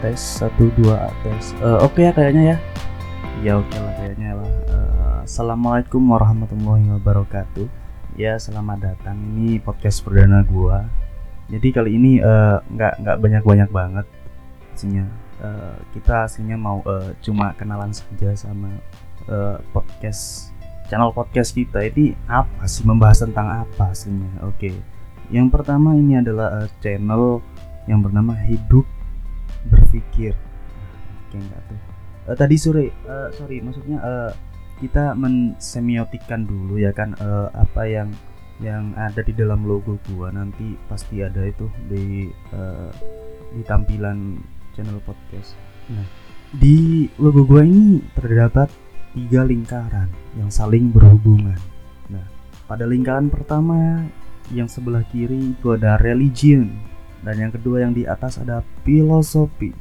tes satu dua tes. Uh, oke okay ya kayaknya ya. Ya oke okay lah kayaknya lah. Uh, assalamualaikum warahmatullahi wabarakatuh. Ya selamat datang. Ini podcast perdana gua. Jadi kali ini uh, nggak uh, nggak banyak banyak banget aslinya. Uh, kita aslinya mau uh, cuma kenalan saja sama uh, podcast channel podcast kita. Ini apa sih? Membahas tentang apa aslinya? Oke. Okay. yang pertama ini adalah uh, channel yang bernama hidup berpikir oke enggak tuh uh, tadi sore uh, sorry maksudnya uh, kita mensemiotikan dulu ya kan uh, apa yang yang ada di dalam logo gua nanti pasti ada itu di uh, di tampilan channel podcast. Nah, di logo gua ini terdapat tiga lingkaran yang saling berhubungan. Nah, pada lingkaran pertama yang sebelah kiri itu ada religion dan yang kedua yang di atas ada filosofi.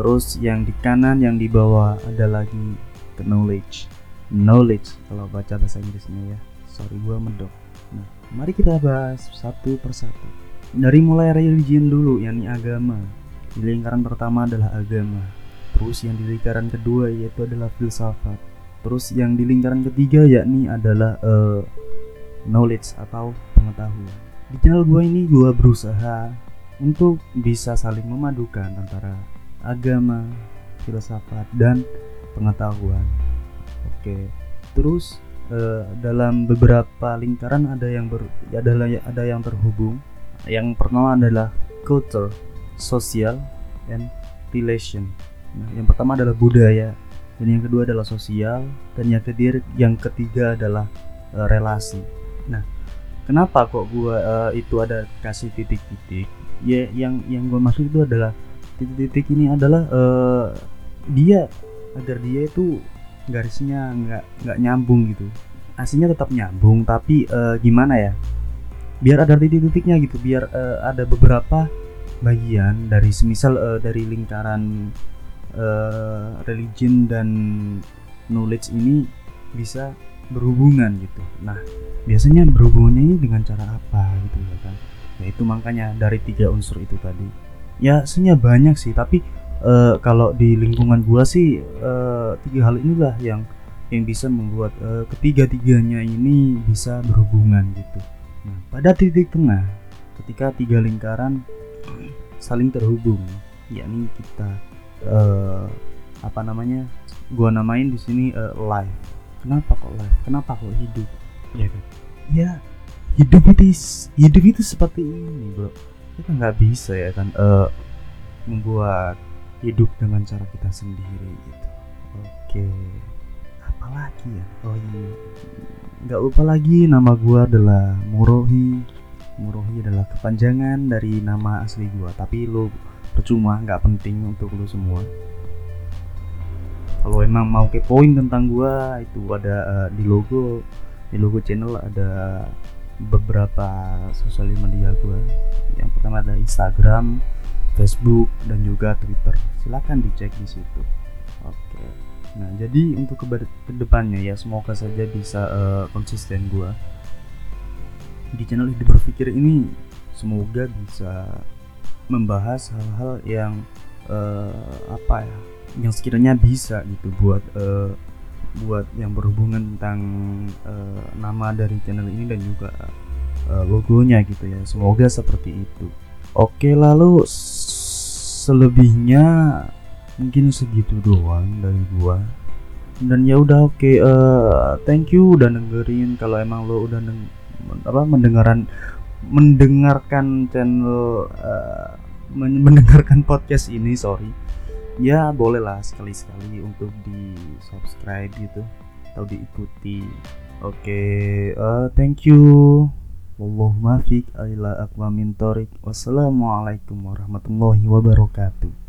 Terus yang di kanan yang di bawah ada lagi knowledge. Knowledge kalau baca bahasa Inggrisnya ya. Sorry gua medok. Nah mari kita bahas satu persatu. Dari mulai religion dulu yakni agama. Di lingkaran pertama adalah agama. Terus yang di lingkaran kedua yaitu adalah filsafat. Terus yang di lingkaran ketiga yakni adalah uh, knowledge atau pengetahuan di channel gue ini gue berusaha untuk bisa saling memadukan antara agama, filsafat dan pengetahuan. Oke, terus eh, dalam beberapa lingkaran ada yang ber, adalah ada yang terhubung. Yang pertama adalah culture, social, and relation. Nah, yang pertama adalah budaya, dan yang kedua adalah sosial, dan yang ketiga adalah uh, relasi. Nah, kenapa kok gua uh, itu ada kasih titik-titik? Ya yang yang gua maksud itu adalah titik-titik ini adalah uh, dia agar dia itu garisnya nggak nggak nyambung gitu. Aslinya tetap nyambung tapi uh, gimana ya? Biar ada titik-titiknya gitu biar uh, ada beberapa bagian dari semisal uh, dari lingkaran uh, religion dan knowledge ini bisa berhubungan gitu. Nah biasanya berhubungannya ini dengan cara apa gitu ya kan? Ya itu makanya dari tiga unsur itu tadi. Ya sebenarnya banyak sih tapi uh, kalau di lingkungan gua sih uh, tiga hal inilah yang yang bisa membuat uh, ketiga-tiganya ini bisa berhubungan gitu. Nah pada titik tengah ketika tiga lingkaran saling terhubung yakni kita uh, apa namanya gua namain di sini uh, live kenapa kok live kenapa kok hidup? Ya kan? Ya hidup itu hidup itu seperti ini bro. Kita nggak bisa ya kan uh, membuat hidup dengan cara kita sendiri gitu. Oke apalagi ya? Oh iya. Nggak lupa lagi nama gua adalah Murohi. Murohi adalah kepanjangan dari nama asli gua. Tapi lo percuma nggak penting untuk lo semua kalau emang mau kepoin tentang gua itu ada uh, di logo di logo channel ada beberapa sosial media gue yang pertama ada Instagram Facebook dan juga Twitter. Silahkan dicek di situ. Oke. Nah jadi untuk ke ke depannya ya semoga saja bisa uh, konsisten gue di channel hidup berpikir ini semoga bisa membahas hal-hal yang uh, apa ya yang sekiranya bisa gitu buat uh, buat yang berhubungan tentang uh, nama dari channel ini dan juga uh, logonya gitu ya. Semoga seperti itu. Oke lalu selebihnya mungkin segitu doang dari gua. Dan ya udah oke okay, uh, thank you udah dengerin. Kalau emang lo udah neng apa mendengaran mendengarkan channel uh, mendengarkan podcast ini sorry ya bolehlah sekali-sekali untuk di subscribe gitu atau diikuti. Oke okay, uh, eh, thank you. Wallahumma fiq ila aqwamin Wassalamualaikum warahmatullahi wabarakatuh